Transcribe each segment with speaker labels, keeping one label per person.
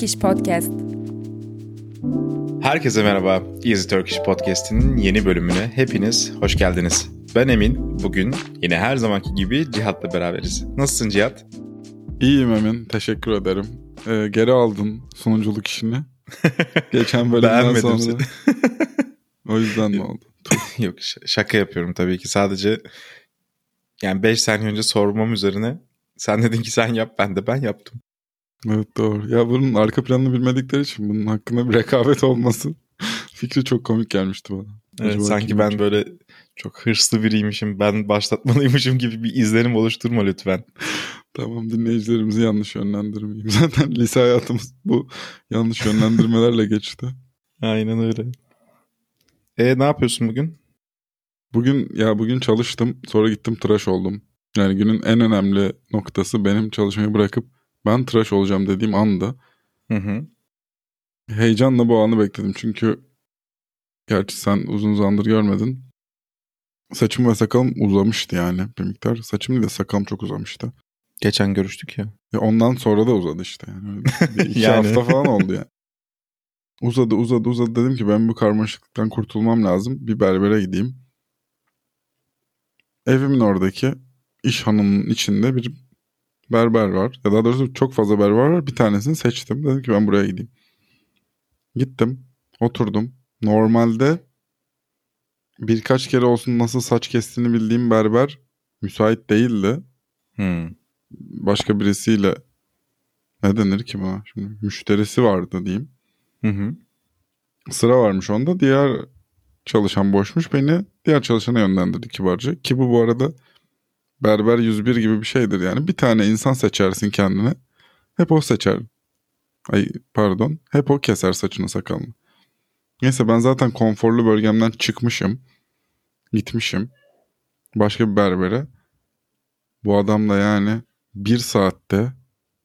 Speaker 1: Turkish Podcast.
Speaker 2: Herkese merhaba. Easy Turkish Podcast'inin yeni bölümüne hepiniz hoş geldiniz. Ben Emin. Bugün yine her zamanki gibi Cihat'la beraberiz. Nasılsın Cihat?
Speaker 3: İyiyim Emin. Teşekkür ederim. Ee, geri aldın sunuculuk işini. Geçen bölümden sonra. Seni. o yüzden mi oldu?
Speaker 2: Yok şaka yapıyorum tabii ki. Sadece yani 5 saniye önce sormam üzerine sen dedin ki sen yap ben de ben yaptım.
Speaker 3: Evet doğru. Ya bunun arka planını bilmedikleri için bunun hakkında bir rekabet olması fikri çok komik gelmişti bana.
Speaker 2: Evet, sanki ben böyle çok hırslı biriymişim, ben başlatmalıymışım gibi bir izlenim oluşturma lütfen.
Speaker 3: tamam dinleyicilerimizi yanlış yönlendirmeyeyim. Zaten lise hayatımız bu yanlış yönlendirmelerle geçti.
Speaker 2: Aynen öyle. E ne yapıyorsun bugün?
Speaker 3: Bugün ya bugün çalıştım sonra gittim tıraş oldum. Yani günün en önemli noktası benim çalışmayı bırakıp ben tıraş olacağım dediğim anda. Hı hı. Heyecanla bu anı bekledim çünkü gerçi sen uzun zamandır görmedin. Saçım ve sakalım uzamıştı yani bir miktar. Saçım değil de sakalım çok uzamıştı.
Speaker 2: Geçen görüştük ya.
Speaker 3: Ve ondan sonra da uzadı işte yani. Bir iki yani. hafta falan oldu yani. Uzadı uzadı uzadı dedim ki ben bu karmaşıklıktan kurtulmam lazım. Bir berbere gideyim. Evimin oradaki iş hanının içinde bir berber var. Ya daha doğrusu çok fazla berber var. Bir tanesini seçtim. Dedim ki ben buraya gideyim. Gittim. Oturdum. Normalde birkaç kere olsun nasıl saç kestiğini bildiğim berber müsait değildi. Hmm. Başka birisiyle ne denir ki buna? Şimdi müşterisi vardı diyeyim. Hı hı. Sıra varmış onda. Diğer çalışan boşmuş. Beni diğer çalışana yönlendirdi kibarca. Ki bu bu arada Berber 101 gibi bir şeydir yani. Bir tane insan seçersin kendine. Hep o seçer. Ay pardon. Hep o keser saçını sakalını. Neyse ben zaten konforlu bölgemden çıkmışım. Gitmişim. Başka bir berbere. Bu adam da yani bir saatte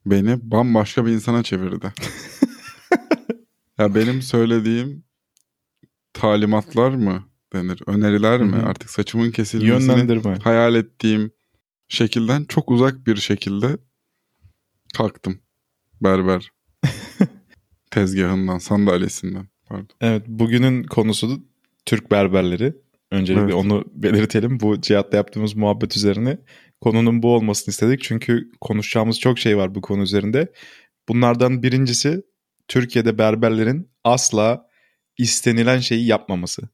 Speaker 3: beni bambaşka bir insana çevirdi. ya benim söylediğim talimatlar mı denir? Öneriler mi? Artık saçımın kesilmesini hayal ettiğim şekilden çok uzak bir şekilde kalktım. Berber tezgahından, sandalyesinden. Pardon.
Speaker 2: Evet, bugünün konusu Türk berberleri. Öncelikle evet. onu belirtelim. Bu Cihat'la yaptığımız muhabbet üzerine konunun bu olmasını istedik. Çünkü konuşacağımız çok şey var bu konu üzerinde. Bunlardan birincisi Türkiye'de berberlerin asla istenilen şeyi yapmaması.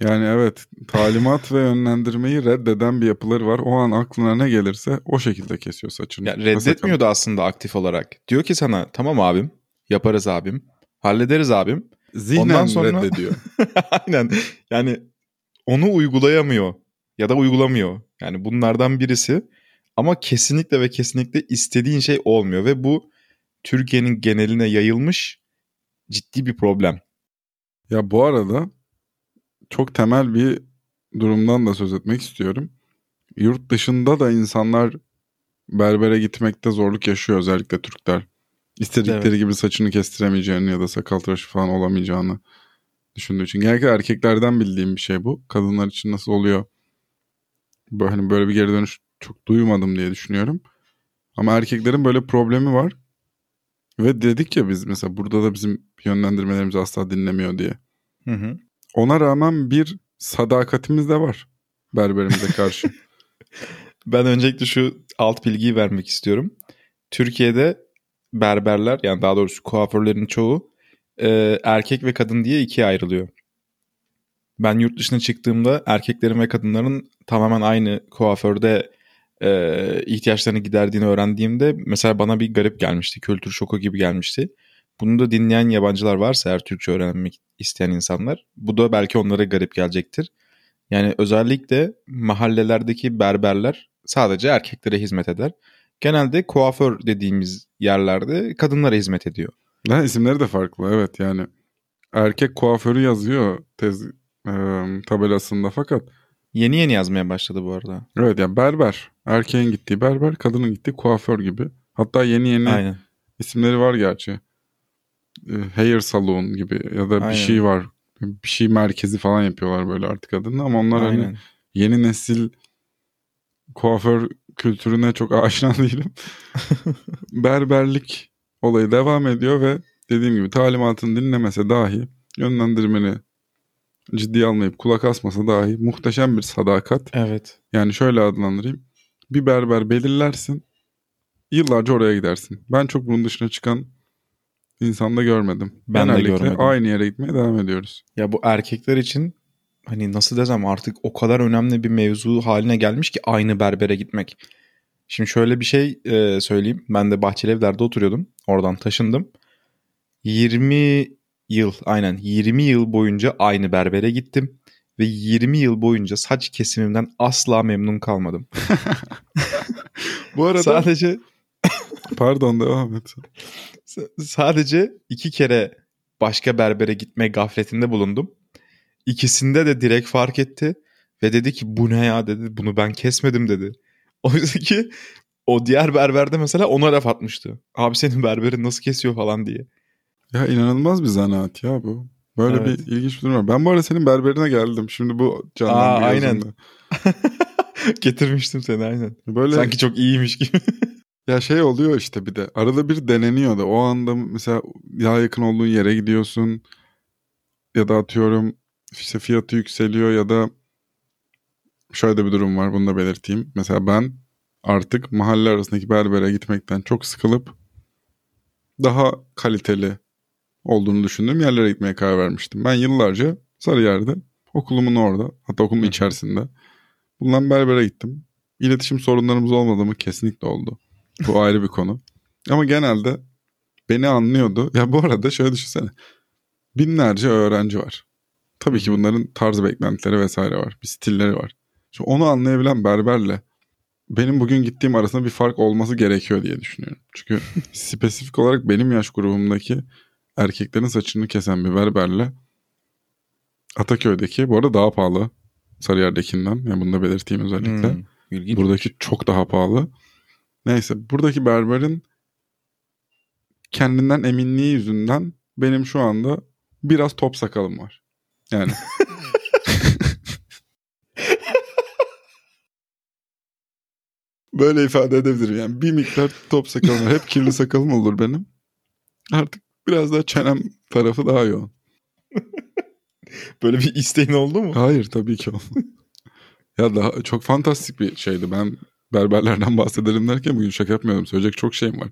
Speaker 3: Yani evet talimat ve yönlendirmeyi reddeden bir yapıları var. O an aklına ne gelirse o şekilde kesiyor saçını.
Speaker 2: Ya reddetmiyordu aslında aktif olarak. Diyor ki sana tamam abim yaparız abim hallederiz abim.
Speaker 3: Zihnen Ondan sonra... reddediyor.
Speaker 2: Aynen yani onu uygulayamıyor ya da uygulamıyor. Yani bunlardan birisi ama kesinlikle ve kesinlikle istediğin şey olmuyor ve bu Türkiye'nin geneline yayılmış ciddi bir problem.
Speaker 3: Ya bu arada çok temel bir durumdan da söz etmek istiyorum. Yurt dışında da insanlar berbere gitmekte zorluk yaşıyor özellikle Türkler. İstedikleri evet. gibi saçını kestiremeyeceğini ya da sakal tıraşı falan olamayacağını düşündüğü için. Genellikle erkeklerden bildiğim bir şey bu. Kadınlar için nasıl oluyor? Böyle, hani böyle bir geri dönüş çok duymadım diye düşünüyorum. Ama erkeklerin böyle problemi var. Ve dedik ya biz mesela burada da bizim yönlendirmelerimizi asla dinlemiyor diye. Hı hı. Ona rağmen bir sadakatimiz de var berberimize karşı.
Speaker 2: ben öncelikle şu alt bilgiyi vermek istiyorum. Türkiye'de berberler yani daha doğrusu kuaförlerin çoğu e, erkek ve kadın diye ikiye ayrılıyor. Ben yurt dışına çıktığımda erkeklerin ve kadınların tamamen aynı kuaförde e, ihtiyaçlarını giderdiğini öğrendiğimde mesela bana bir garip gelmişti. Kültür şoku gibi gelmişti. Bunu da dinleyen yabancılar varsa eğer Türkçe öğrenmek isteyen insanlar bu da belki onlara garip gelecektir. Yani özellikle mahallelerdeki berberler sadece erkeklere hizmet eder. Genelde kuaför dediğimiz yerlerde kadınlara hizmet ediyor.
Speaker 3: Ha, isimleri de farklı evet yani. Erkek kuaförü yazıyor tez e, tabelasında fakat.
Speaker 2: Yeni yeni yazmaya başladı bu arada.
Speaker 3: Evet yani berber. Erkeğin gittiği berber, kadının gittiği kuaför gibi. Hatta yeni yeni Aynen. isimleri var gerçi. E, hair salon gibi ya da Aynen. bir şey var. Bir şey merkezi falan yapıyorlar böyle artık adını ama onlar hani Aynen. hani yeni nesil kuaför kültürüne çok aşina değilim. Berberlik olayı devam ediyor ve dediğim gibi talimatını dinlemese dahi yönlendirmeni ciddiye almayıp kulak asmasa dahi muhteşem bir sadakat.
Speaker 2: Evet.
Speaker 3: Yani şöyle adlandırayım. Bir berber belirlersin. Yıllarca oraya gidersin. Ben çok bunun dışına çıkan insanda görmedim.
Speaker 2: Ben de
Speaker 3: Genellikle
Speaker 2: görmedim.
Speaker 3: aynı yere gitmeye devam ediyoruz.
Speaker 2: Ya bu erkekler için hani nasıl desem artık o kadar önemli bir mevzu haline gelmiş ki aynı berbere gitmek. Şimdi şöyle bir şey e, söyleyeyim. Ben de Bahçelievler'de oturuyordum. Oradan taşındım. 20 yıl aynen 20 yıl boyunca aynı berbere gittim. Ve 20 yıl boyunca saç kesimimden asla memnun kalmadım.
Speaker 3: Bu arada
Speaker 2: Sadece
Speaker 3: pardon devam et.
Speaker 2: S- sadece iki kere başka berbere gitme gafletinde bulundum. İkisinde de direkt fark etti ve dedi ki bu ne ya dedi bunu ben kesmedim dedi. Oysa ki o diğer berberde mesela ona laf atmıştı. Abi senin berberin nasıl kesiyor falan diye.
Speaker 3: Ya inanılmaz bir zanaat ya bu. Böyle
Speaker 2: Evet.
Speaker 3: bir ilginç bir durum var. Ben bu arada senin berberine geldim. Şimdi bu
Speaker 2: Aa,
Speaker 3: canlandı
Speaker 2: aynen.
Speaker 3: gözümde.
Speaker 2: Getirmiştim seni aynen.
Speaker 3: Böyle
Speaker 2: Sanki çok iyiymiş gibi.
Speaker 3: Ya şey oluyor işte bir de. Arada bir deneniyor da. O anda mesela daha yakın olduğun yere gidiyorsun. Ya da atıyorum işte fiyatı yükseliyor ya da şöyle bir durum var. Bunu da belirteyim. Mesela ben artık mahalle arasındaki berbere gitmekten çok sıkılıp daha kaliteli olduğunu düşündüğüm yerlere gitmeye karar vermiştim. Ben yıllarca Sarıyer'de okulumun orada hatta okulumun içerisinde bulunan berbere gittim. İletişim sorunlarımız olmadı mı? Kesinlikle oldu. Bu ayrı bir konu. Ama genelde beni anlıyordu. Ya bu arada şöyle düşünsene. Binlerce öğrenci var. Tabii ki bunların tarz beklentileri vesaire var. Bir stilleri var. Şimdi onu anlayabilen berberle benim bugün gittiğim arasında bir fark olması gerekiyor diye düşünüyorum. Çünkü spesifik olarak benim yaş grubumdaki erkeklerin saçını kesen bir berberle Ataköy'deki bu arada daha pahalı Sarıyer'dekinden. Yani bunu da belirteyim özellikle.
Speaker 2: Hmm, ilginç.
Speaker 3: Buradaki çok daha pahalı. Neyse buradaki berberin kendinden eminliği yüzünden benim şu anda biraz top sakalım var. Yani böyle ifade edebilirim. Yani bir miktar top sakalım var. Hep kirli sakalım olur benim. Artık biraz daha çenem tarafı daha yoğun.
Speaker 2: Böyle bir isteğin oldu mu?
Speaker 3: Hayır tabii ki olmadı. ya daha çok fantastik bir şeydi. Ben berberlerden bahsedelim derken bugün şaka yapmıyorum. Söyleyecek çok şeyim var.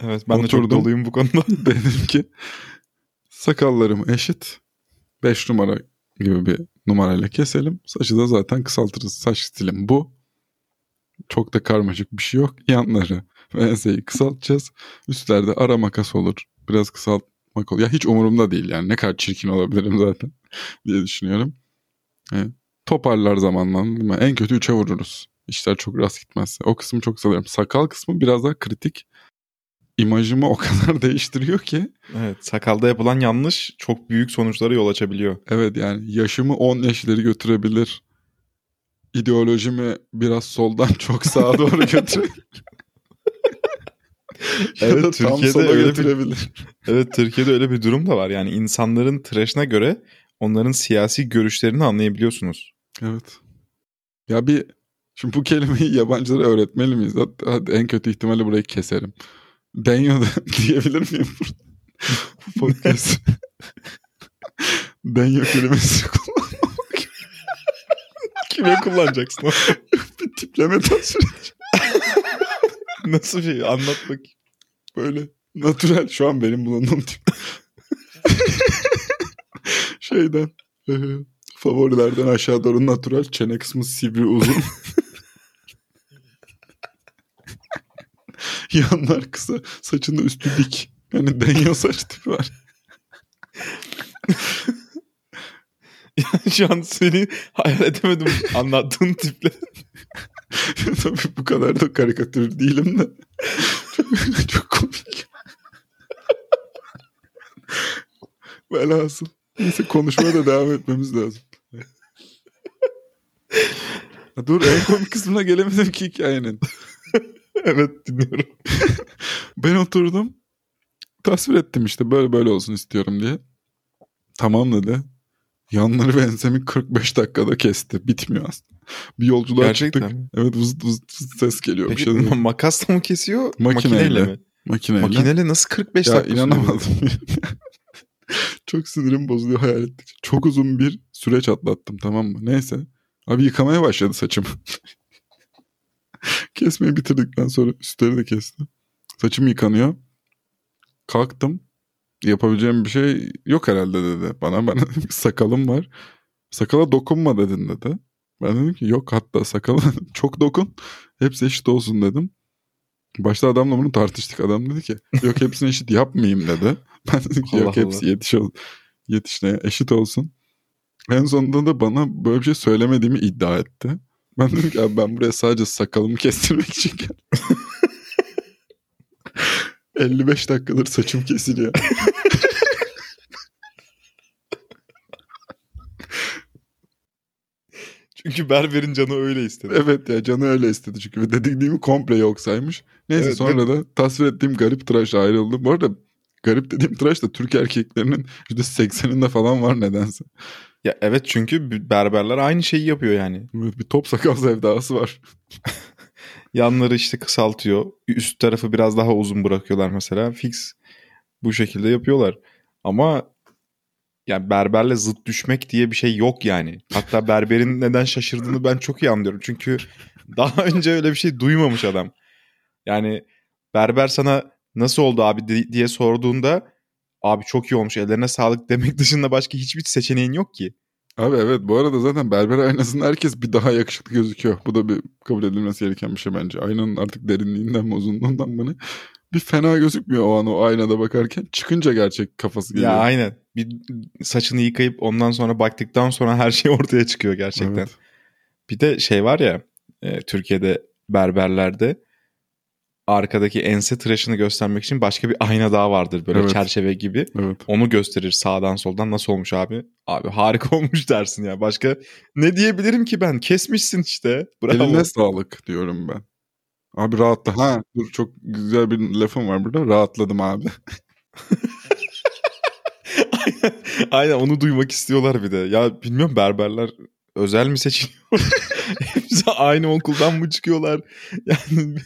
Speaker 2: Evet ben de çok
Speaker 3: Oturdum.
Speaker 2: doluyum bu konuda.
Speaker 3: Dedim ki sakallarım eşit. 5 numara gibi bir numarayla keselim. Saçı da zaten kısaltırız. Saç stilim bu. Çok da karmaşık bir şey yok. Yanları ve enseyi kısaltacağız. Üstlerde ara makas olur. Biraz kısaltmak olur. Ya hiç umurumda değil yani. Ne kadar çirkin olabilirim zaten diye düşünüyorum. Evet. Toparlar zamanla. değil mi? En kötü 3'e vururuz. İşler çok rast gitmezse. O kısmı çok salıyorum. Sakal kısmı biraz daha kritik. İmajımı o kadar değiştiriyor ki.
Speaker 2: Evet sakalda yapılan yanlış çok büyük sonuçlara yol açabiliyor.
Speaker 3: Evet yani yaşımı 10 yaş ileri götürebilir. İdeolojimi biraz soldan çok sağa doğru götürebilir. ya
Speaker 2: Evet, Türkiye'de öyle bir-
Speaker 3: götürebilir.
Speaker 2: Evet Türkiye'de öyle bir durum da var. Yani insanların tıraşına göre onların siyasi görüşlerini anlayabiliyorsunuz.
Speaker 3: Evet. Ya bir şimdi bu kelimeyi yabancılara öğretmeli miyiz? Hatta hadi en kötü ihtimalle burayı keserim. Denyo da diyebilir miyim burada? Bu podcast. Denyo kelimesi
Speaker 2: Kime kullanacaksın?
Speaker 3: bir tipleme tasvir
Speaker 2: Nasıl şey? Anlat bakayım.
Speaker 3: Böyle natürel şu an benim bulunduğum tip. Şeyden e, favorilerden aşağı doğru natürel çene kısmı sivri uzun. Yanlar kısa saçında üstü dik. Yani denyo saç tipi var.
Speaker 2: Şu an seni hayal edemedim anlattığın tiple.
Speaker 3: Tabii bu kadar da karikatür değilim de. çok, çok komik. Velhasıl. Neyse konuşmaya da devam etmemiz lazım. Dur en komik kısmına gelemedim ki hikayenin.
Speaker 2: evet dinliyorum.
Speaker 3: Ben oturdum. Tasvir ettim işte böyle böyle olsun istiyorum diye. Tamam dedi. Yanları ve ensemi 45 dakikada kesti. Bitmiyor aslında. Bir yolculuğa
Speaker 2: Gerçekten
Speaker 3: çıktık.
Speaker 2: mi?
Speaker 3: Evet vız vız vız ses geliyor. bir
Speaker 2: Peki
Speaker 3: şey değil.
Speaker 2: makasla mı kesiyor?
Speaker 3: Makineyle.
Speaker 2: Makineyle mi?
Speaker 3: Makineyle.
Speaker 2: Makineyle nasıl 45
Speaker 3: ya
Speaker 2: dakika
Speaker 3: inanamadım. Çok sinirim bozuluyor hayal ettikçe. Çok uzun bir süreç atlattım tamam mı? Neyse. Abi yıkamaya başladı saçımı. Kesmeyi bitirdikten sonra üstleri de kesti. Saçım yıkanıyor. Kalktım. Yapabileceğim bir şey yok herhalde dedi bana. Ben dedim ki sakalım var. Sakala dokunma dedin dedi. Ben dedim ki yok hatta sakala çok dokun. Hepsi eşit olsun dedim. Başta adamla bunu tartıştık. Adam dedi ki yok hepsini eşit yapmayayım dedi. Ben dedim ki yok
Speaker 2: Allah
Speaker 3: hepsi yetiş ol, yetişine eşit olsun. En sonunda da bana böyle bir şey söylemediğimi iddia etti. Ben dedim ki abi ben buraya sadece sakalımı kestirmek için geldim. 55 dakikadır saçım kesiliyor.
Speaker 2: Çünkü berberin canı öyle istedi.
Speaker 3: evet ya canı öyle istedi çünkü. Ve dediğimi komple yok saymış. Neyse
Speaker 2: Evet,
Speaker 3: sonra da tasvir ettiğim garip tıraşla ayrıldım. Bu arada garip dediğim tıraş da Türk erkeklerinin %80'inde falan var nedense.
Speaker 2: Ya evet çünkü berberler aynı şeyi yapıyor yani.
Speaker 3: Bir top sakal sevdası var.
Speaker 2: Yanları işte kısaltıyor. Üst tarafı biraz daha uzun bırakıyorlar mesela. Fix bu şekilde yapıyorlar. Ama yani berberle zıt düşmek diye bir şey yok yani. Hatta berberin neden şaşırdığını ben çok iyi anlıyorum. Çünkü daha önce öyle bir şey duymamış adam. Yani berber sana nasıl oldu abi di- diye sorduğunda abi çok iyi olmuş ellerine sağlık demek dışında başka hiçbir seçeneğin yok ki.
Speaker 3: Abi evet bu arada zaten berber aynasında herkes bir daha yakışıklı gözüküyor. Bu da bir kabul edilmesi gereken bir şey bence. Aynanın artık derinliğinden mi uzunluğundan mı ne? Bir fena gözükmüyor o an o aynada bakarken. Çıkınca gerçek kafası geliyor.
Speaker 2: Ya aynen. Bir saçını yıkayıp ondan sonra baktıktan sonra her şey ortaya çıkıyor gerçekten.
Speaker 3: Evet.
Speaker 2: Bir de şey var ya e, Türkiye'de berberlerde arkadaki ense tıraşını göstermek için başka bir ayna daha vardır böyle
Speaker 3: Evet.
Speaker 2: çerçeve gibi.
Speaker 3: Evet.
Speaker 2: Onu gösterir sağdan soldan nasıl olmuş abi? Abi harika olmuş dersin ya. Başka ne diyebilirim ki ben? Kesmişsin işte. Bravo.
Speaker 3: Eline sağlık diyorum ben. Abi rahatla. Ha dur çok güzel bir lafım var burada. Rahatladım abi.
Speaker 2: Aynen, aynen onu duymak istiyorlar bir de. Ya bilmiyorum berberler özel mi seçiliyor? Hepsi aynı okuldan mı çıkıyorlar? Yani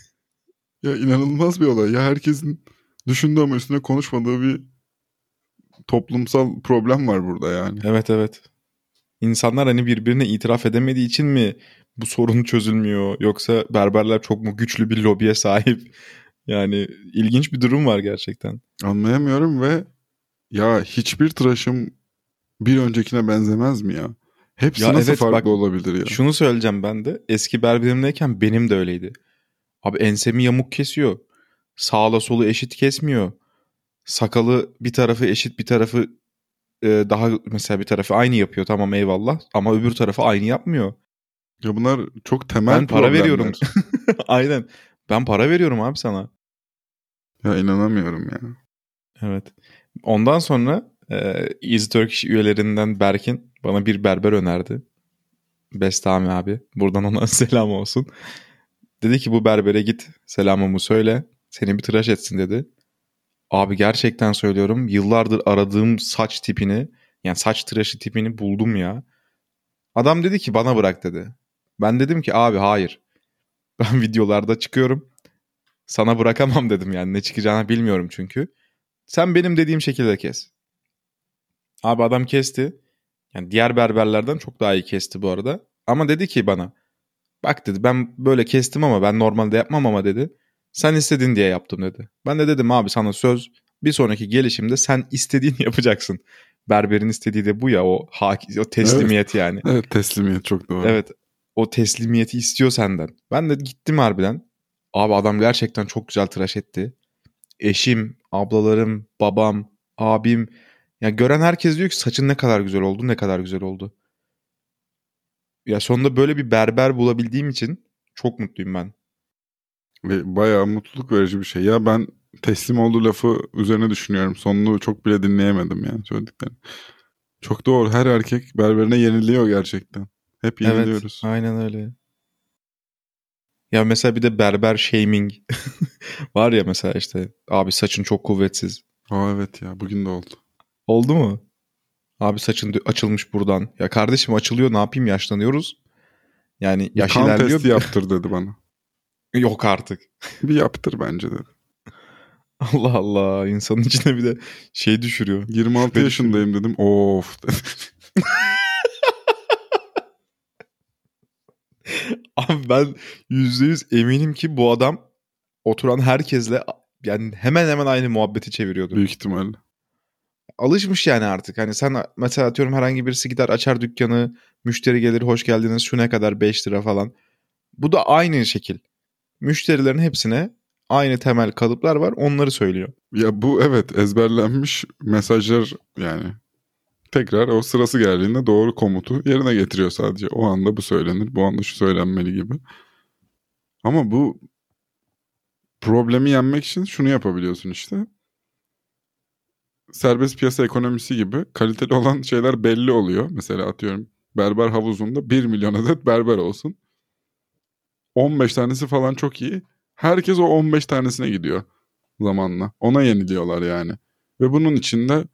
Speaker 3: Ya inanılmaz bir olay. Ya herkesin düşündüğü ama üstüne konuşmadığı bir toplumsal problem var burada yani.
Speaker 2: evet evet. İnsanlar hani birbirine itiraf edemediği için mi bu sorun çözülmüyor? Yoksa berberler çok mu güçlü bir lobiye sahip? Yani ilginç bir durum var gerçekten.
Speaker 3: Anlayamıyorum ve ya hiçbir tıraşım bir öncekine benzemez mi ya? Hepsi
Speaker 2: Ya
Speaker 3: nasıl
Speaker 2: evet,
Speaker 3: farklı
Speaker 2: bak,
Speaker 3: olabilir ya?
Speaker 2: Şunu söyleyeceğim ben de. Eski berberimdeyken benim de öyleydi. Abi ensemi yamuk kesiyor. Sağla solu eşit kesmiyor. Sakalı bir tarafı eşit bir tarafı e, daha mesela bir tarafı aynı yapıyor. Tamam eyvallah. Ama öbür tarafı aynı yapmıyor.
Speaker 3: Ya bunlar çok temel
Speaker 2: Ben para
Speaker 3: problemler.
Speaker 2: veriyorum. Aynen. Ben para veriyorum abi sana.
Speaker 3: Ya inanamıyorum ya.
Speaker 2: Evet. Ondan sonra e, Easy Turkish üyelerinden Berkin bana bir berber önerdi. Bestami abi. Buradan ona selam olsun. Dedi ki bu berbere git selamımı söyle. Seni bir tıraş etsin dedi. Abi gerçekten söylüyorum yıllardır aradığım saç tipini yani saç tıraşı tipini buldum ya. Adam dedi ki bana bırak dedi. Ben dedim ki abi hayır. Ben videolarda çıkıyorum. Sana bırakamam dedim yani ne çıkacağını bilmiyorum çünkü. Sen benim dediğim şekilde kes. Abi adam kesti. Yani diğer berberlerden çok daha iyi kesti bu arada. Ama dedi ki bana bak dedi ben böyle kestim ama ben normalde yapmam ama dedi. Sen istedin diye yaptım dedi. Ben de dedim abi sana söz bir sonraki gelişimde sen istediğini yapacaksın. Berberin istediği de bu ya o haki, o teslimiyet yani.
Speaker 3: Evet teslimiyet çok doğru.
Speaker 2: Evet. O teslimiyeti istiyor senden. Ben de gittim harbiden. Abi adam gerçekten çok güzel tıraş etti. Eşim, ablalarım, babam, abim. Ya gören herkes diyor ki saçın ne kadar güzel oldu, ne kadar güzel oldu. Ya sonunda böyle bir berber bulabildiğim için çok mutluyum ben.
Speaker 3: Ve bayağı mutluluk verici bir şey. Ya ben teslim olduğu lafı üzerine düşünüyorum. Sonunu çok bile dinleyemedim yani söylediklerini. Çok doğru. Her erkek berberine yeniliyor gerçekten. Hep yeniliyoruz.
Speaker 2: Evet, aynen öyle. Ya mesela bir de berber shaming var ya mesela işte abi saçın çok kuvvetsiz.
Speaker 3: Aa evet ya bugün de oldu.
Speaker 2: Oldu mu? Abi saçın açılmış buradan. Ya kardeşim açılıyor ne yapayım yaşlanıyoruz. Yani yaş
Speaker 3: kan
Speaker 2: ilerliyor.
Speaker 3: testi yaptır dedi bana.
Speaker 2: Yok artık.
Speaker 3: Bir yaptır bence dedi.
Speaker 2: Allah Allah insanın içine bir de şey düşürüyor.
Speaker 3: 26
Speaker 2: Şüphe
Speaker 3: yaşındayım dedim. Of.
Speaker 2: Abi ben %100 eminim ki bu adam oturan herkesle yani hemen hemen aynı muhabbeti çeviriyordu.
Speaker 3: Büyük ihtimalle.
Speaker 2: Alışmış yani artık. Hani sen mesela atıyorum herhangi birisi gider açar dükkanı, müşteri gelir hoş geldiniz şu ne kadar 5 lira falan. Bu da aynı şekil. Müşterilerin hepsine aynı temel kalıplar var onları söylüyor.
Speaker 3: Ya bu evet ezberlenmiş mesajlar yani. Tekrar o sırası geldiğinde doğru komutu yerine getiriyor sadece. O anda bu söylenir, bu anda şu söylenmeli gibi. Ama bu problemi yenmek için şunu yapabiliyorsun işte. Serbest piyasa ekonomisi gibi kaliteli olan şeyler belli oluyor. Mesela atıyorum berber havuzunda 1 milyon adet berber olsun. 15 tanesi falan çok iyi. Herkes o 15 tanesine gidiyor zamanla. Ona yeniliyorlar yani. Ve bunun içinde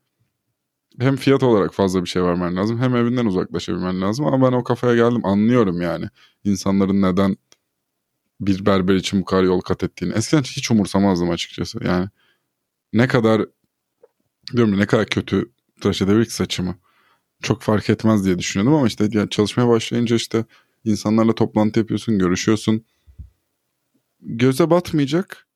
Speaker 3: hem fiyat olarak fazla bir şey vermen lazım hem evinden uzaklaşabilmen lazım. Ama ben o kafaya geldim anlıyorum yani. insanların neden bir berber için bu kadar yol kat ettiğini. Eskiden hiç umursamazdım açıkçası. Yani ne kadar diyorum ne kadar kötü tıraş edebilir saçımı. Çok fark etmez diye düşünüyordum ama işte yani çalışmaya başlayınca işte insanlarla toplantı yapıyorsun, görüşüyorsun. Göze batmayacak.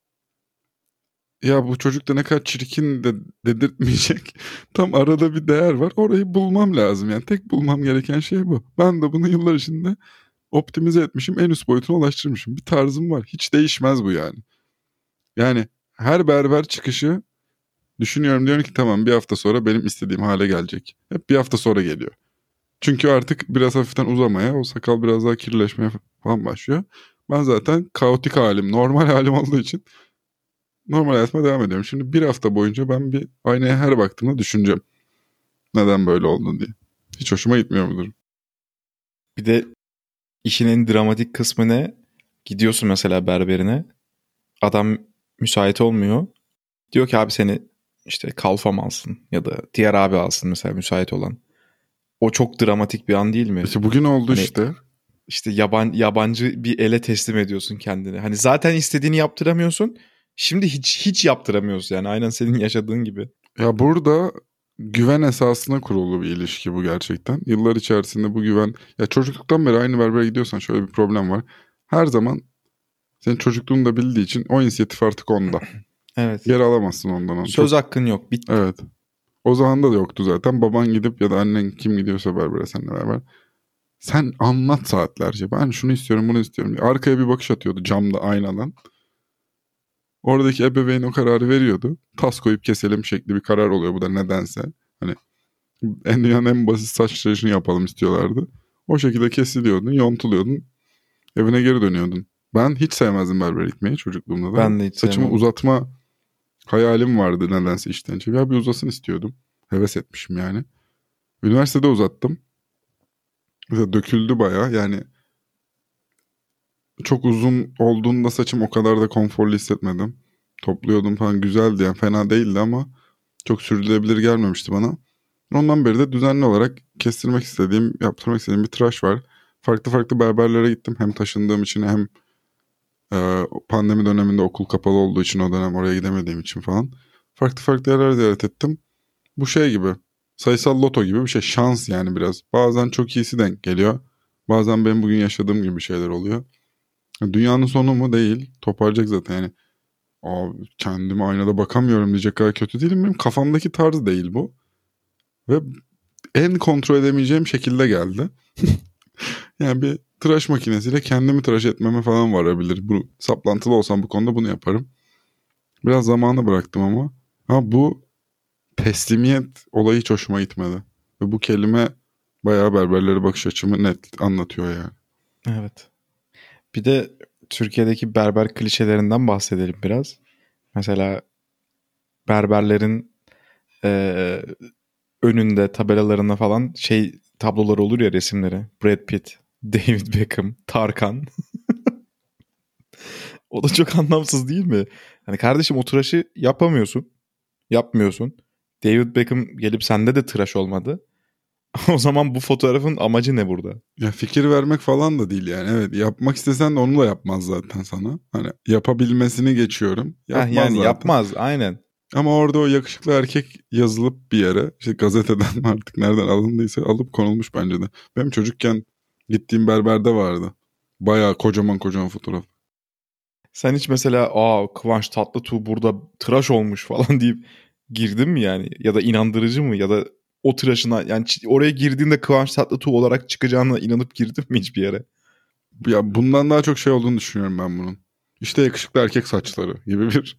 Speaker 3: Ya bu çocuk da ne kadar çirkin de dedirtmeyecek. Tam arada bir değer var. Orayı bulmam lazım. Yani tek bulmam gereken şey bu. Ben de bunu yıllar içinde optimize etmişim. En üst boyutuna ulaştırmışım. Bir tarzım var. Hiç değişmez bu yani. Yani her berber çıkışı düşünüyorum diyorum ki tamam bir hafta sonra benim istediğim hale gelecek. Hep bir hafta sonra geliyor. Çünkü artık biraz hafiften uzamaya, o sakal biraz daha kirleşmeye falan başlıyor. Ben zaten kaotik halim, normal halim olduğu için normal hayatıma devam ediyorum. Şimdi bir hafta boyunca ben bir aynaya her baktığımda düşüneceğim. Neden böyle oldu diye. Hiç hoşuma gitmiyor bu durum.
Speaker 2: Bir de işin en dramatik kısmı ne? Gidiyorsun mesela berberine. Adam müsait olmuyor. Diyor ki abi seni işte kalfam alsın ya da diğer abi alsın mesela müsait olan. O çok dramatik bir an değil mi?
Speaker 3: İşte bugün oldu
Speaker 2: Hani-
Speaker 3: işte.
Speaker 2: İşte yaban yabancı bir ele teslim ediyorsun kendini. Hani zaten istediğini yaptıramıyorsun. Şimdi hiç hiç yaptıramıyorsun yani aynen senin yaşadığın gibi.
Speaker 3: Ya burada güven esasına kurulu bir ilişki bu gerçekten. Yıllar içerisinde bu güven... Ya çocukluktan beri aynı berbere gidiyorsan şöyle bir problem var. Her zaman senin çocukluğunu da bildiği için o inisiyatif artık onda.
Speaker 2: Evet.
Speaker 3: Geri alamazsın ondan onu.
Speaker 2: Söz hakkın yok. Bitti.
Speaker 3: Evet. O zaman da yoktu zaten. Baban gidip ya da annen kim gidiyorsa berbere seninle beraber. Sen anlat saatlerce. Ben şunu istiyorum bunu istiyorum. Arkaya bir bakış atıyordu camda aynadan. Oradaki ebeveyn o kararı veriyordu. Tas koyup keselim şekli bir karar oluyor bu da nedense. Hani en dünyanın en basit saç tıraşını yapalım istiyorlardı. O şekilde kesiliyordun, yontuluyordun. Evine geri dönüyordun. Ben hiç sevmezdim berbere gitmeyi çocukluğumda da.
Speaker 2: Ben de hiç
Speaker 3: Saçımı
Speaker 2: sevmem.
Speaker 3: uzatma hayalim vardı nedense işten önce. Ya bir uzasın istiyordum. Heves etmişim yani. Üniversitede uzattım. Mesela döküldü baya yani çok uzun olduğunda saçım o kadar da konforlu hissetmedim. Topluyordum falan güzeldi yani fena değildi ama çok sürdürülebilir gelmemişti bana. Ondan beri de düzenli olarak kestirmek istediğim, yaptırmak istediğim bir tıraş var. Farklı farklı berberlere gittim. Hem taşındığım için hem e, pandemi döneminde okul kapalı olduğu için o dönem oraya gidemediğim için falan. Farklı farklı yerler ziyaret ettim. Bu şey gibi sayısal loto gibi bir şey şans yani biraz. Bazen çok iyisi denk geliyor. Bazen benim bugün yaşadığım gibi şeyler oluyor. Dünyanın sonu mu değil. Toparlayacak zaten yani. Abi kendime aynada bakamıyorum diyecek kadar kötü değilim. Benim kafamdaki tarz değil bu. Ve en kontrol edemeyeceğim şekilde geldi. yani bir tıraş makinesiyle kendimi tıraş etmeme falan varabilir. Bu saplantılı olsam bu konuda bunu yaparım. Biraz zamanı bıraktım ama. Ha bu teslimiyet olayı hiç hoşuma gitmedi. Ve bu kelime bayağı berberlere bakış açımı net anlatıyor yani.
Speaker 2: Evet. Bir de Türkiye'deki berber klişelerinden bahsedelim biraz. Mesela berberlerin eee, önünde tabelalarında falan şey tabloları olur ya resimleri. Brad Pitt, David Beckham, Tarkan. o da çok anlamsız değil mi? Hani kardeşim o tıraşı yapamıyorsun. Yapmıyorsun. David Beckham gelip sende de tıraş olmadı. o zaman bu fotoğrafın amacı ne burada?
Speaker 3: Ya fikir vermek falan da değil yani. Evet yapmak istesen de onu da yapmaz zaten sana. Hani yapabilmesini geçiyorum. Yapmaz
Speaker 2: Heh, yani
Speaker 3: zaten.
Speaker 2: yapmaz aynen.
Speaker 3: Ama orada o yakışıklı erkek yazılıp bir yere işte gazeteden artık nereden alındıysa alıp konulmuş bence de. Benim çocukken gittiğim berberde vardı. Bayağı kocaman kocaman fotoğraf.
Speaker 2: Sen hiç mesela aa Kıvanç Tatlıtuğ burada tıraş olmuş falan deyip girdin mi yani? Ya da inandırıcı mı? Ya da o tıraşına yani oraya girdiğinde Kıvanç Tatlıtuğ olarak çıkacağına inanıp girdin mi hiçbir yere?
Speaker 3: Ya bundan daha çok şey olduğunu düşünüyorum ben bunun. İşte yakışıklı erkek saçları gibi bir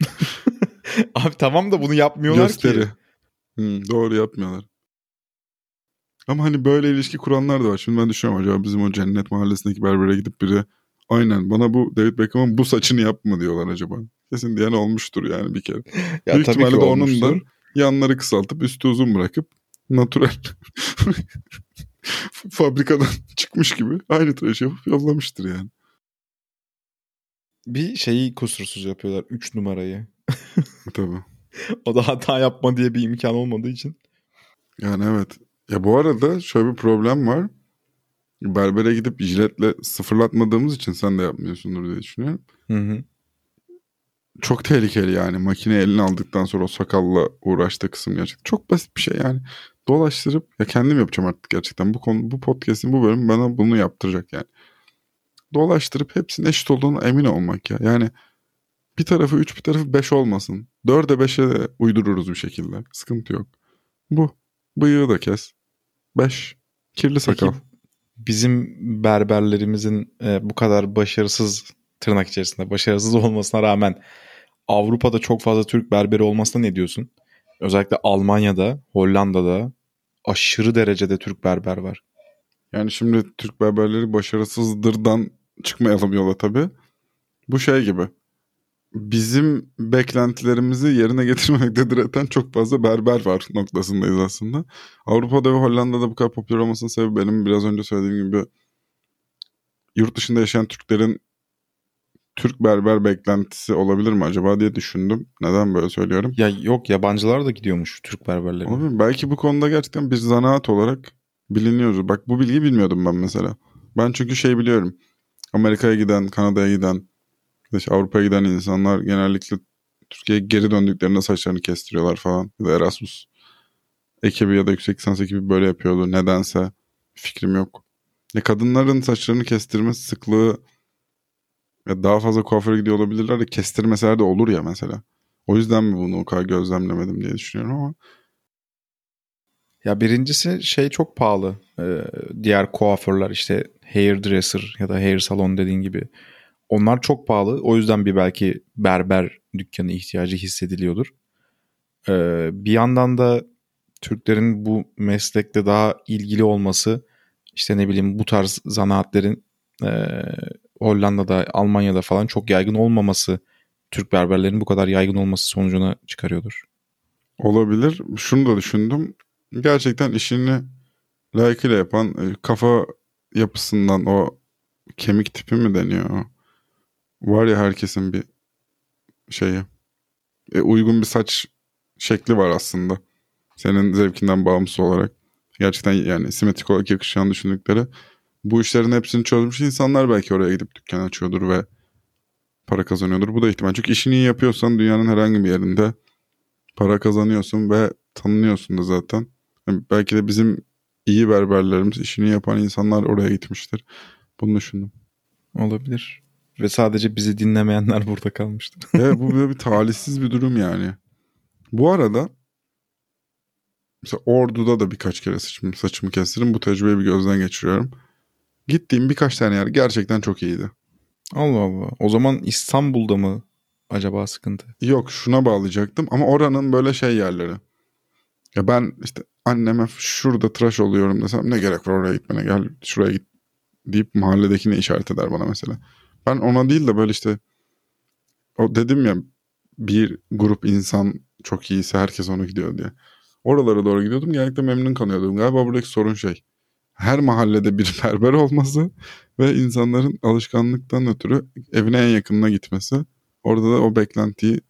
Speaker 2: Abi tamam da bunu yapmıyorlar
Speaker 3: gösteri.
Speaker 2: ki.
Speaker 3: Hmm, doğru yapmıyorlar. Ama hani böyle ilişki kuranlar da var. Şimdi ben düşünüyorum acaba bizim o cennet mahallesindeki berbere gidip biri aynen bana bu David Beckham'ın bu saçını yap mı diyorlar acaba. Kesin diyen olmuştur yani bir kere.
Speaker 2: Ya
Speaker 3: Büyük ihtimalle de onun da yanları kısaltıp üstü uzun bırakıp natural fabrikadan çıkmış gibi aynı tıraşı yapıp yollamıştır yani.
Speaker 2: Bir şeyi kusursuz yapıyorlar. 3 numarayı.
Speaker 3: Tabii.
Speaker 2: O da hata yapma diye bir imkan olmadığı için.
Speaker 3: Yani evet. Ya bu arada şöyle bir problem var. Berbere gidip jiletle sıfırlatmadığımız için sen de yapmıyorsundur diye düşünüyorum.
Speaker 2: Hı hı.
Speaker 3: Çok tehlikeli yani. Makine eline aldıktan sonra o sakalla uğraştığı kısım gerçekten. Çok basit bir şey yani. Dolaştırıp ya kendim yapacağım artık gerçekten. Bu konu bu podcast'in bu bölümü bana bunu yaptıracak yani. Dolaştırıp hepsinin eşit olduğunu emin olmak ya. Yani bir tarafı 3 bir tarafı 5 olmasın. 4'e 5'e de uydururuz bir şekilde. Sıkıntı yok. Bu. Bıyığı da kes. 5. Kirli sakal.
Speaker 2: Peki bizim berberlerimizin e, bu kadar başarısız tırnak içerisinde başarısız olmasına rağmen Avrupa'da çok fazla Türk berberi olmasına ne diyorsun? Özellikle Almanya'da, Hollanda'da aşırı derecede Türk berber var.
Speaker 3: Yani şimdi Türk berberleri başarısızdırdan çıkmayalım yola tabii. Bu şey gibi. Bizim beklentilerimizi yerine getirmekte direten çok fazla berber var noktasındayız aslında. Avrupa'da ve Hollanda'da bu kadar popüler olmasının sebebi benim biraz önce söylediğim gibi yurt dışında yaşayan Türklerin Türk berber beklentisi olabilir mi acaba diye düşündüm. Neden böyle söylüyorum?
Speaker 2: Ya yok yabancılar da gidiyormuş Türk berberlerine.
Speaker 3: Olabilir? Belki bu konuda gerçekten bir zanaat olarak biliniyoruz. Bak bu bilgiyi bilmiyordum ben mesela. Ben çünkü şey biliyorum. Amerika'ya giden, Kanada'ya giden, işte Avrupa'ya giden insanlar genellikle Türkiye'ye geri döndüklerinde saçlarını kestiriyorlar falan. Ya da Erasmus ekibi ya da yüksek lisans ekibi böyle yapıyordu. Nedense fikrim yok. Ya kadınların saçlarını kestirme sıklığı ya daha fazla kuaföre gidiyor olabilirler de kestirmeseler de olur ya mesela. O yüzden mi bunu o kadar gözlemlemedim diye düşünüyorum ama
Speaker 2: Ya birincisi şey çok pahalı. Ee, diğer kuaförler işte hairdresser ya da hair salon dediğin gibi. Onlar çok pahalı. O yüzden bir belki berber dükkanı ihtiyacı hissediliyordur. Ee, bir yandan da Türklerin bu meslekte daha ilgili olması işte ne bileyim bu tarz zanaatlerin e, Hollanda'da, Almanya'da falan çok yaygın olmaması Türk berberlerin bu kadar yaygın olması sonucuna çıkarıyordur.
Speaker 3: Olabilir. Şunu da düşündüm. Gerçekten işini layıkıyla yapan e, kafa yapısından o kemik tipi mi deniyor? Var ya herkesin bir şeyi. E, uygun bir saç şekli var aslında. Senin zevkinden bağımsız olarak. Gerçekten yani simetrik olarak yakışan düşündükleri. Bu işlerin hepsini çözmüş insanlar belki oraya gidip dükkan açıyordur ve para kazanıyordur. Bu da ihtimal. Çünkü işini iyi yapıyorsan dünyanın herhangi bir yerinde para kazanıyorsun ve tanınıyorsun da zaten. Yani belki de bizim iyi berberlerimiz, işini yapan insanlar oraya gitmiştir. Bunu düşündüm.
Speaker 2: Olabilir. Ve sadece bizi dinlemeyenler burada kalmıştır.
Speaker 3: Evet bu böyle bir talihsiz bir durum yani. Bu arada mesela Ordu'da da birkaç kere saçımı, saçımı kestirdim. Bu tecrübeyi bir gözden geçiriyorum. Gittiğim birkaç tane yer gerçekten çok iyiydi.
Speaker 2: Allah Allah. O zaman İstanbul'da mı acaba sıkıntı?
Speaker 3: Yok şuna bağlayacaktım ama oranın böyle şey yerleri. Ya ben işte anneme şurada tıraş oluyorum desem ne gerek var oraya gitmene gel şuraya git deyip mahalledekine işaret eder bana mesela. Ben ona değil de böyle işte o dedim ya bir grup insan çok iyiyse herkes ona gidiyor diye. Oralara doğru gidiyordum genellikle memnun kalıyordum. Galiba buradaki sorun şey. Her mahallede bir berber olması ve insanların alışkanlıktan ötürü evine en yakınına gitmesi. Orada da o beklentiyi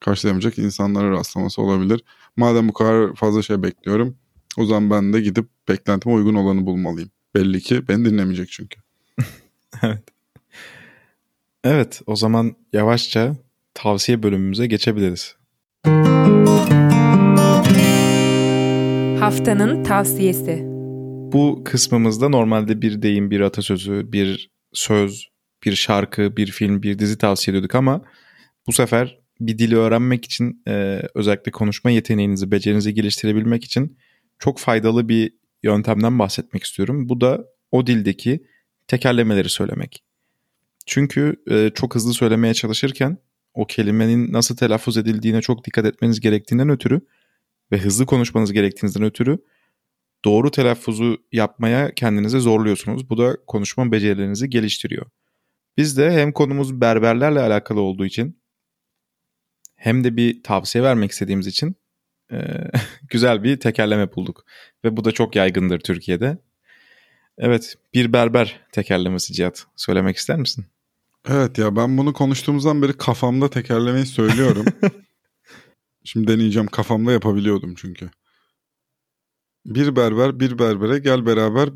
Speaker 3: karşılayamayacak insanlara rastlaması olabilir. Madem bu kadar fazla şey bekliyorum O zaman ben de gidip beklentime uygun olanı bulmalıyım. Belli ki beni dinlemeyecek çünkü.
Speaker 2: evet. Evet o zaman yavaşça tavsiye bölümümüze geçebiliriz.
Speaker 1: Haftanın tavsiyesi.
Speaker 2: Bu kısmımızda normalde bir deyim, bir atasözü, bir söz, bir şarkı, bir film, bir dizi tavsiye ediyorduk ama bu sefer bir dili öğrenmek için e, özellikle konuşma yeteneğinizi, becerinizi geliştirebilmek için çok faydalı bir yöntemden bahsetmek istiyorum. Bu da o dildeki tekerlemeleri söylemek. Çünkü e, çok hızlı söylemeye çalışırken o kelimenin nasıl telaffuz edildiğine çok dikkat etmeniz gerektiğinden ötürü ve hızlı konuşmanız gerektiğinizden ötürü doğru telaffuzu yapmaya kendinize zorluyorsunuz. Bu da konuşma becerilerinizi geliştiriyor. Biz de hem konumuz berberlerle alakalı olduğu için hem de bir tavsiye vermek istediğimiz için e, güzel bir tekerleme bulduk. Ve bu da çok yaygındır Türkiye'de. Evet bir berber tekerlemesi Cihat. Söylemek ister misin?
Speaker 3: Evet ya ben bunu konuştuğumuzdan beri kafamda tekerlemeyi söylüyorum. Şimdi deneyeceğim kafamda yapabiliyordum çünkü. Bir berber bir berbere gel beraber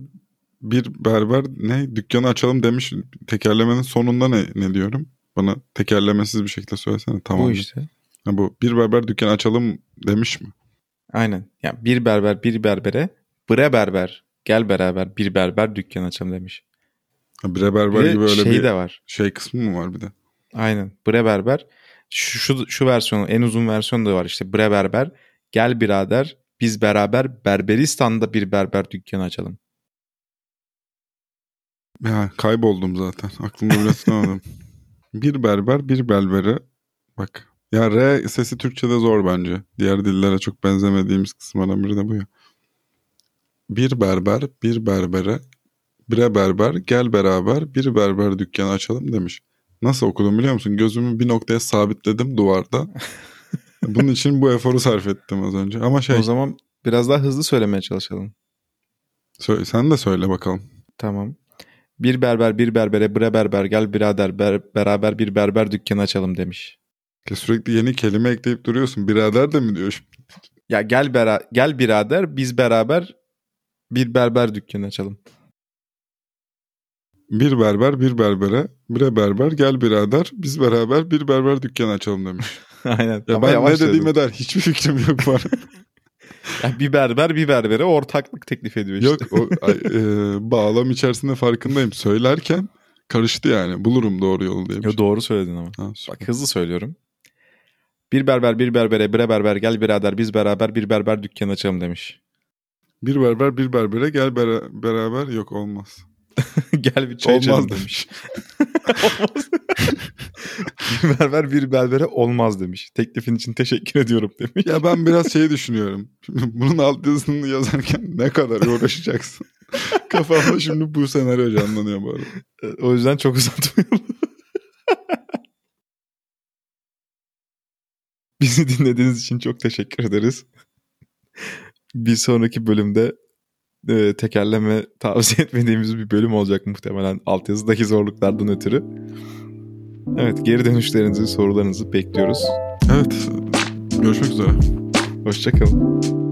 Speaker 3: bir berber ne dükkanı açalım demiş. Tekerlemenin sonunda ne, ne diyorum? Bana tekerlemesiz bir şekilde söylesene tamam.
Speaker 2: Bu işte.
Speaker 3: Ha, bu bir berber dükkanı açalım demiş mi?
Speaker 2: Aynen. Yani bir berber bir berbere bre berber gel beraber bir berber dükkan açalım demiş.
Speaker 3: Ha, bre berber
Speaker 2: Bir
Speaker 3: gibi öyle
Speaker 2: şey
Speaker 3: bir
Speaker 2: de var.
Speaker 3: şey kısmı mı var bir de?
Speaker 2: Aynen. Bre berber. Şu, şu, şu versiyonu en uzun versiyonu da var işte. Bre berber gel birader biz beraber Berberistan'da bir berber dükkanı açalım.
Speaker 3: Ya kayboldum zaten. Aklımda bile tutamadım. bir berber bir berbere bak. Ya R sesi Türkçe'de zor bence. Diğer dillere çok benzemediğimiz kısımlardan biri de bu ya. Bir berber bir berbere bre berber gel beraber bir berber dükkanı açalım demiş. Nasıl okudum biliyor musun? Gözümü bir noktaya sabitledim duvarda. Bunun için bu eforu sarf ettim az önce. Ama şey
Speaker 2: O zaman biraz daha hızlı söylemeye çalışalım.
Speaker 3: söyle, sen de söyle bakalım.
Speaker 2: Tamam. Bir berber bir berbere bre berber gel birader ber- beraber bir berber dükkanı açalım demiş.
Speaker 3: Ya sürekli yeni kelime ekleyip duruyorsun. Birader de mi diyor şimdi?
Speaker 2: Ya gel bera gel birader biz beraber bir berber dükkanı açalım.
Speaker 3: Bir berber bir berbere bre berber gel birader biz beraber bir berber dükkanı açalım demiş.
Speaker 2: Aynen.
Speaker 3: Ya
Speaker 2: Ama
Speaker 3: ben ne dediğime dair hiçbir fikrim yok var.
Speaker 2: Ya bir berber bir berbere ortaklık teklif ediyor işte.
Speaker 3: yok o ay, e, bağlam içerisinde farkındayım. Söylerken karıştı yani. Bulurum doğru yolu diye.
Speaker 2: Yo, doğru söyledin ama.
Speaker 3: Ha, süper.
Speaker 2: Bak hızlı söylüyorum. Bir berber bir berbere bre berber gel birader biz beraber bir berber dükkanı açalım demiş.
Speaker 3: Bir berber bir berbere gel bera- beraber yok olmaz.
Speaker 2: gel bir çay içelim
Speaker 3: olmaz
Speaker 2: demiş.
Speaker 3: demiş.
Speaker 2: olmaz. bir berber bir berbere olmaz demiş. Teklifin için teşekkür ediyorum demiş.
Speaker 3: ya ben biraz şey düşünüyorum. Şimdi bunun alt yazısını yazarken ne kadar uğraşacaksın? Kafamda şimdi bu senaryo canlanıyor bu arada.
Speaker 2: O yüzden çok uzatmayalım. Bizi dinlediğiniz için çok teşekkür ederiz. Bir sonraki bölümde e, tekerleme tavsiye etmediğimiz bir bölüm olacak muhtemelen altyazıdaki zorluklardan ötürü. Evet geri dönüşlerinizi, sorularınızı bekliyoruz.
Speaker 3: Evet. Görüşmek üzere.
Speaker 2: Hoşçakalın.